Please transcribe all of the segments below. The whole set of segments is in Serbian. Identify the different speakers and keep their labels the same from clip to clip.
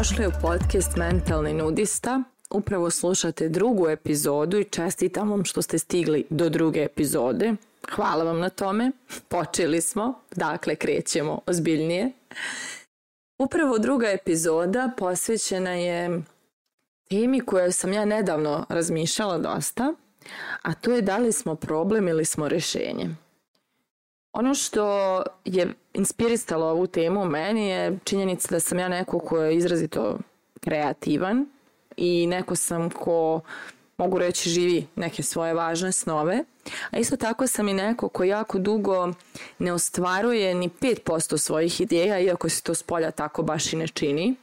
Speaker 1: Dobrodošli u podcast Mentalni nudista. Upravo slušate drugu epizodu i čestitam vam što ste stigli do druge epizode. Hvala vam na tome. Počeli smo, dakle krećemo ozbiljnije. Upravo druga epizoda posvećena je temi koju sam ja nedavno razmišljala dosta, a to je da li smo problem ili smo rešenje. Ono što je inspirisalo ovu temu meni je činjenica da sam ja neko ko je izrazito kreativan i neko sam ko mogu reći živi neke svoje važne snove, a isto tako sam i neko ko jako dugo ne ostvaruje ni 5% svojih ideja, iako se to s polja tako baš i ne čini.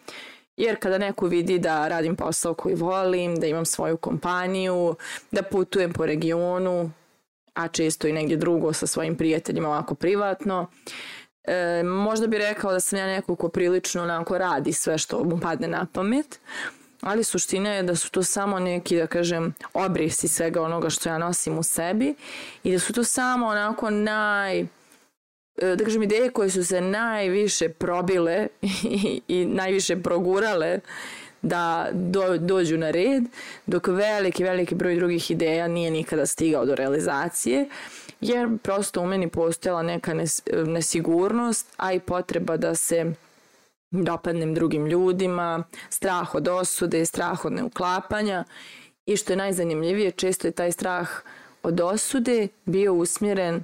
Speaker 1: Jer kada neko vidi da radim posao koji volim, da imam svoju kompaniju, da putujem po regionu, a često i negdje drugo sa svojim prijateljima ovako privatno, e, možda bi rekao da sam ja neko ko prilično onako radi sve što mu padne na pamet, ali suština je da su to samo neki, da kažem, obrisi svega onoga što ja nosim u sebi i da su to samo onako naj, e, da kažem, ideje koje su se najviše probile i, i najviše progurale da do, dođu na red, dok veliki, veliki broj drugih ideja nije nikada stigao do realizacije, jer prosto u meni postojala neka nes, nesigurnost, a i potreba da se dopadnem drugim ljudima, strah od osude, strah od neuklapanja i što je najzanimljivije, često je taj strah od osude bio usmjeren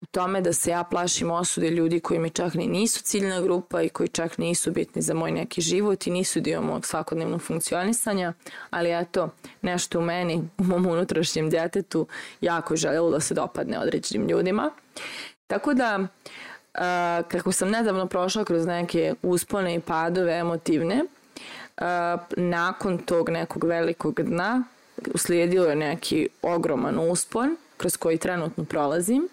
Speaker 1: u tome da se ja plašim osude ljudi koji mi čak ni nisu ciljna grupa i koji čak nisu bitni za moj neki život i nisu dio mog svakodnevnog funkcionisanja, ali eto, nešto u meni, u mom unutrašnjem djetetu jako je željelo da se dopadne određenim ljudima. Tako da, kako sam nedavno prošla kroz neke uspone i padove emotivne, nakon tog nekog velikog dna uslijedio je neki ogroman uspon kroz koji trenutno prolazim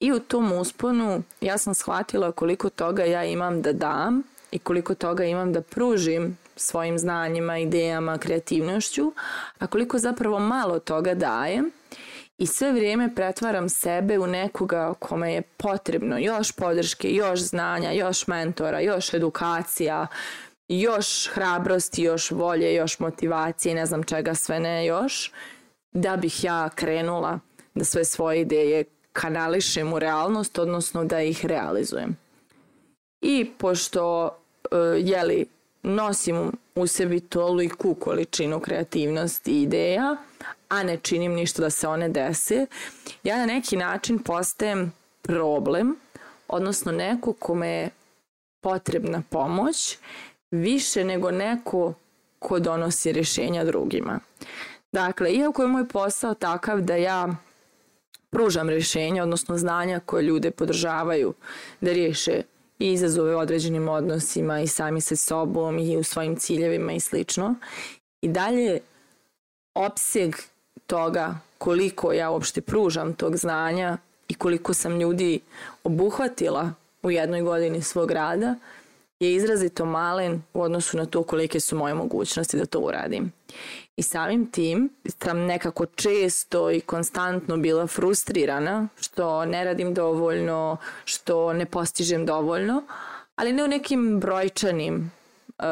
Speaker 1: I u tom usponu ja sam shvatila koliko toga ja imam da dam i koliko toga imam da pružim svojim znanjima, idejama, kreativnošću, a koliko zapravo malo toga dajem i sve vrijeme pretvaram sebe u nekoga kome je potrebno još podrške, još znanja, još mentora, još edukacija, još hrabrosti, još volje, još motivacije, ne znam čega sve ne još, da bih ja krenula da sve svoje ideje kanališem u realnost, odnosno da ih realizujem. I pošto e, jeli, nosim u sebi toliku količinu kreativnosti i ideja, a ne činim ništa da se one dese, ja na neki način postajem problem, odnosno neko kome je potrebna pomoć, više nego neko ko donosi rješenja drugima. Dakle, iako je moj posao takav da ja pružam rješenja, odnosno znanja koje ljude podržavaju da riješe i izazove u određenim odnosima i sami sa sobom i u svojim ciljevima i slično. I dalje opseg toga koliko ja uopšte pružam tog znanja i koliko sam ljudi obuhvatila u jednoj godini svog rada je izrazito malen u odnosu na to kolike su moje mogućnosti da to uradim. I samim tim sam nekako često i konstantno bila frustrirana što ne radim dovoljno, što ne postižem dovoljno, ali ne u nekim brojčanim uh,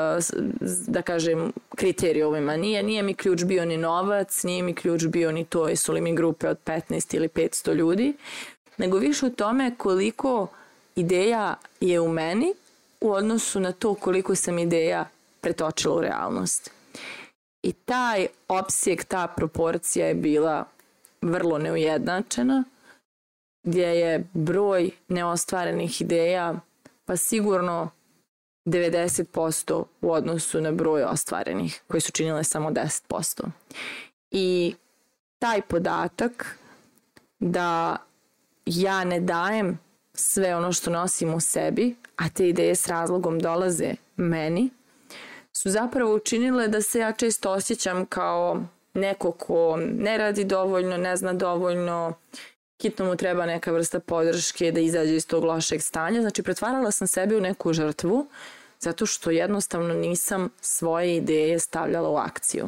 Speaker 1: da kažem kriterijumima. Nije, nije mi ključ bio ni novac, nije mi ključ bio ni to jesu li mi grupe od 15 ili 500 ljudi, nego više u tome koliko ideja je u meni u odnosu na to koliko sam ideja pretočila u realnost. I taj opsjek, ta proporcija je bila vrlo neujednačena, gdje je broj neostvarenih ideja pa sigurno 90% u odnosu na broj ostvarenih, koji su činile samo 10%. I taj podatak da ja ne dajem sve ono što nosim u sebi, a te ideje s razlogom dolaze meni, su zapravo učinile da se ja često osjećam kao neko ko ne radi dovoljno, ne zna dovoljno, hitno mu treba neka vrsta podrške da izađe iz tog lošeg stanja. Znači, pretvarala sam sebe u neku žrtvu zato što jednostavno nisam svoje ideje stavljala u akciju.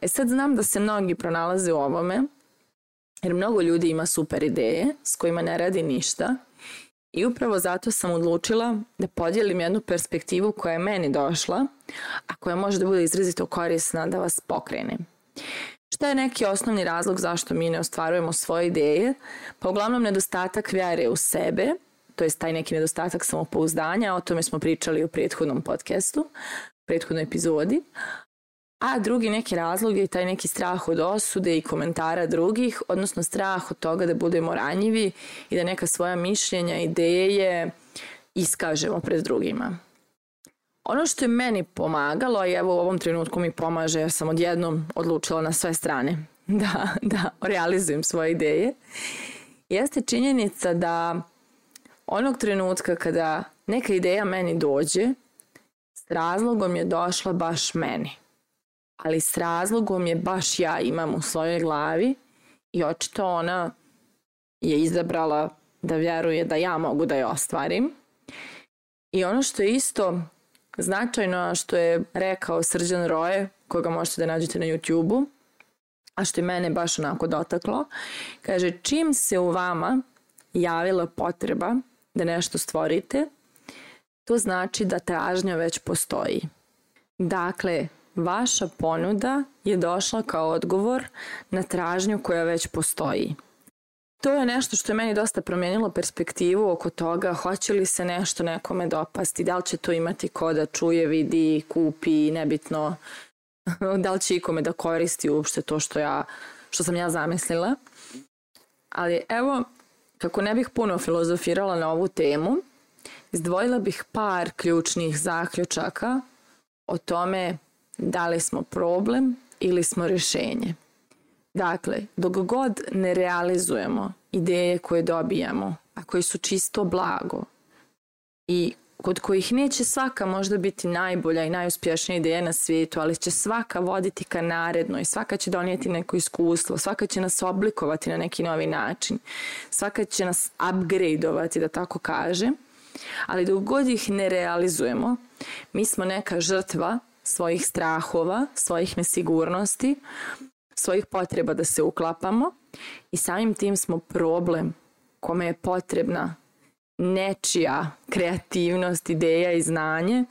Speaker 1: E sad znam da se mnogi pronalaze u ovome, jer mnogo ljudi ima super ideje s kojima ne radi ništa I upravo zato sam odlučila da podijelim jednu perspektivu koja je meni došla, a koja može da bude izrazito korisna da vas pokrene. Šta je neki osnovni razlog zašto mi ne ostvarujemo svoje ideje? Pa uglavnom nedostatak vjere u sebe, to je taj neki nedostatak samopouzdanja, o tome smo pričali u prethodnom podcastu, prethodnoj epizodi. A drugi neki razlog je taj neki strah od osude i komentara drugih, odnosno strah od toga da budemo ranjivi i da neka svoja mišljenja, ideje iskažemo pred drugima. Ono što je meni pomagalo, i evo u ovom trenutku mi pomaže jer sam odjednom odlučila na sve strane da, da realizujem svoje ideje, jeste činjenica da onog trenutka kada neka ideja meni dođe, s razlogom je došla baš meni. Ali s razlogom je baš ja imam u svojoj glavi i očito ona je izabrala da vjeruje da ja mogu da je ostvarim. I ono što je isto značajno, što je rekao Srđan Roje, koga možete da nađete na YouTube-u, a što je mene baš onako dotaklo, kaže čim se u vama javila potreba da nešto stvorite, to znači da tražnja već postoji. Dakle, vaša ponuda je došla kao odgovor na tražnju koja već postoji. To je nešto što je meni dosta promijenilo perspektivu oko toga hoće li se nešto nekome dopasti, da li će to imati ko da čuje, vidi, kupi, nebitno, da li će ikome da koristi uopšte to što, ja, što sam ja zamislila. Ali evo, kako ne bih puno filozofirala na ovu temu, izdvojila bih par ključnih zaključaka o tome da li smo problem ili smo rješenje. Dakle, dok god ne realizujemo ideje koje dobijamo, a koje su čisto blago i kod kojih neće svaka možda biti najbolja i najuspješnija ideja na svijetu, ali će svaka voditi ka naredno i svaka će donijeti neko iskustvo, svaka će nas oblikovati na neki novi način, svaka će nas upgradeovati, da tako kažem, ali dok god ih ne realizujemo, mi smo neka žrtva svojih strahova, svojih nesigurnosti, svojih potreba da se uklapamo i samim tim smo problem kome je potrebna nečija kreativnost, ideja i znanje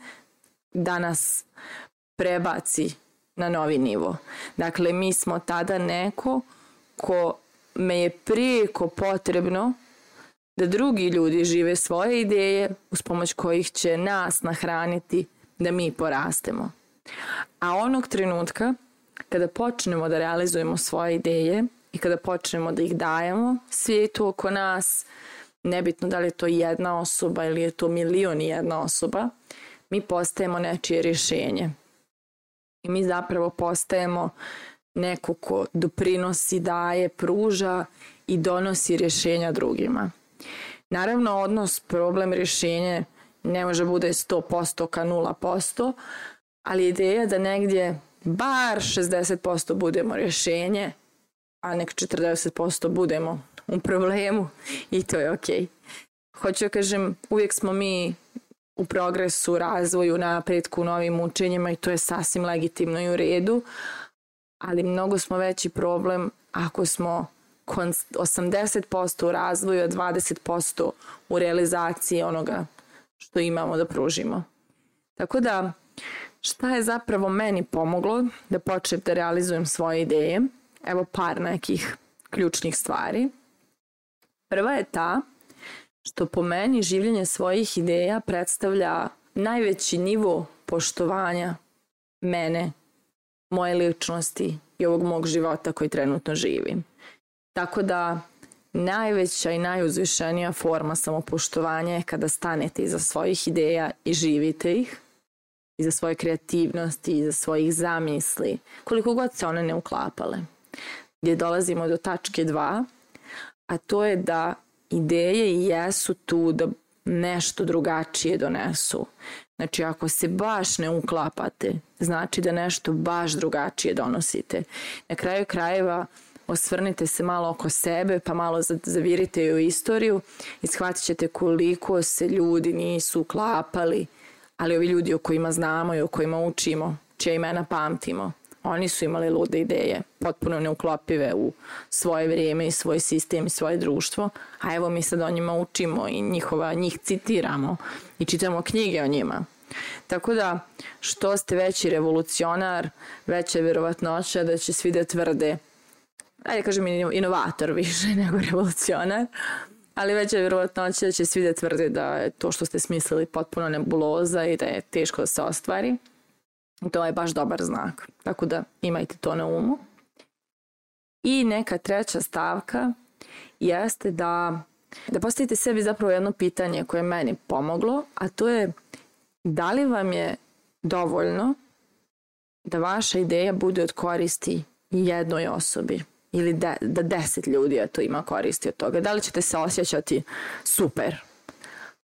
Speaker 1: da nas prebaci na novi nivo. Dakle, mi smo tada neko ko me je prijeko potrebno da drugi ljudi žive svoje ideje uz pomoć kojih će nas nahraniti da mi porastemo. A onog trenutka kada počnemo da realizujemo svoje ideje i kada počnemo da ih dajemo svijetu oko nas, nebitno da li je to jedna osoba ili je to milion i jedna osoba, mi postajemo nečije rješenje. I mi zapravo postajemo neko ko doprinosi, daje, pruža i donosi rješenja drugima. Naravno, odnos problem rješenje ne može bude 100% ka 0%, ali ideja da negdje bar 60% budemo rješenje, a nek 40% budemo u problemu i to je ok. Hoću da kažem, uvijek smo mi u progresu, razvoju, napretku, novim učenjima i to je sasvim legitimno i u redu, ali mnogo smo veći problem ako smo 80% u razvoju, a 20% u realizaciji onoga što imamo da pružimo. Tako da, šta je zapravo meni pomoglo da počnem da realizujem svoje ideje? Evo par nekih ključnih stvari. Prva je ta što po meni življenje svojih ideja predstavlja najveći nivo poštovanja mene, moje ličnosti i ovog mog života koji trenutno živim. Tako da najveća i najuzvišenija forma samopoštovanja je kada stanete iza svojih ideja i živite ih, iza svoje kreativnosti, iza svojih zamisli, koliko god se one ne uklapale. Gdje dolazimo do tačke 2, a to je da ideje i jesu tu da nešto drugačije donesu. Znači ako se baš ne uklapate, znači da nešto baš drugačije donosite. Na kraju krajeva osvrnite se malo oko sebe pa malo zavirite u istoriju i shvatit ćete koliko se ljudi nisu uklapali, ali ovi ljudi o kojima znamo i o kojima učimo, čija imena pamtimo, Oni su imali lude ideje, potpuno neuklopive u svoje vrijeme i svoj sistem i svoje društvo, a evo mi sad o njima učimo i njihova, njih citiramo i čitamo knjige o njima. Tako da, što ste veći revolucionar, veća je verovatnoća da će svi da tvrde, ajde kažem inovator više nego revolucionar, ali veća je verovatnoća da će svi da tvrde da je to što ste smislili potpuno nebuloza i da je teško da se ostvari. To je baš dobar znak. Tako da imajte to na umu. I neka treća stavka jeste da, da postavite sebi zapravo jedno pitanje koje je meni pomoglo, a to je da li vam je dovoljno da vaša ideja bude od koristi jednoj osobi ili de, da deset ljudi to ima koristi od toga. Da li ćete se osjećati super?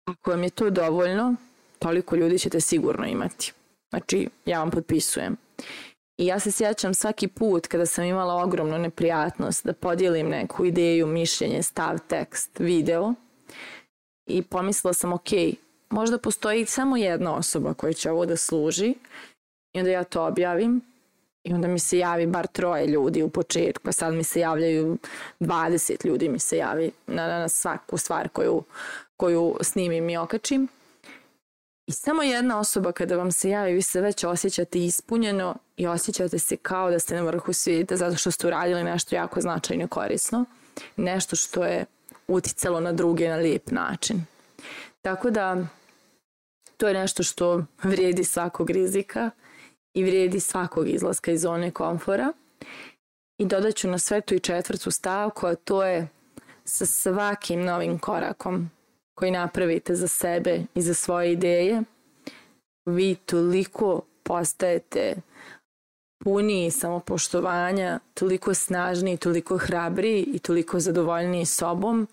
Speaker 1: Ako vam je to dovoljno, toliko ljudi ćete sigurno imati. Znači, ja vam potpisujem. I ja se sjećam svaki put kada sam imala ogromnu neprijatnost da podijelim neku ideju, mišljenje, stav, tekst, video i pomislila sam, ok, možda postoji samo jedna osoba koja će ovo da služi i onda ja to objavim i onda mi se javi bar troje ljudi u početku, sad mi se javljaju 20 ljudi mi se javi na, na svaku stvar koju, koju snimim i okačim. I samo jedna osoba kada vam se javi, vi se već osjećate ispunjeno i osjećate se kao da ste na vrhu svijeta zato što ste uradili nešto jako značajno i korisno. Nešto što je uticalo na druge na lijep način. Tako da to je nešto što vrijedi svakog rizika i vrijedi svakog izlaska iz zone komfora. I dodat ću na sve tu i četvrtu stavku, a to je sa svakim novim korakom koji napravite za sebe i za svoje ideje, vi toliko postajete puniji samopoštovanja, toliko snažniji, toliko hrabriji i toliko zadovoljniji sobom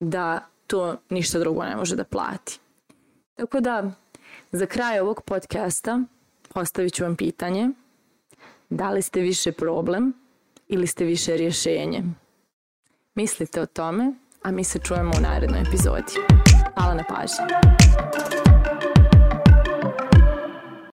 Speaker 1: da to ništa drugo ne može da plati. Tako da, za kraj ovog podcasta postavit ću vam pitanje da li ste više problem ili ste više rješenje. Mislite o tome, a mi se čujemo u narednoj epizodi. Hvala na pažnji.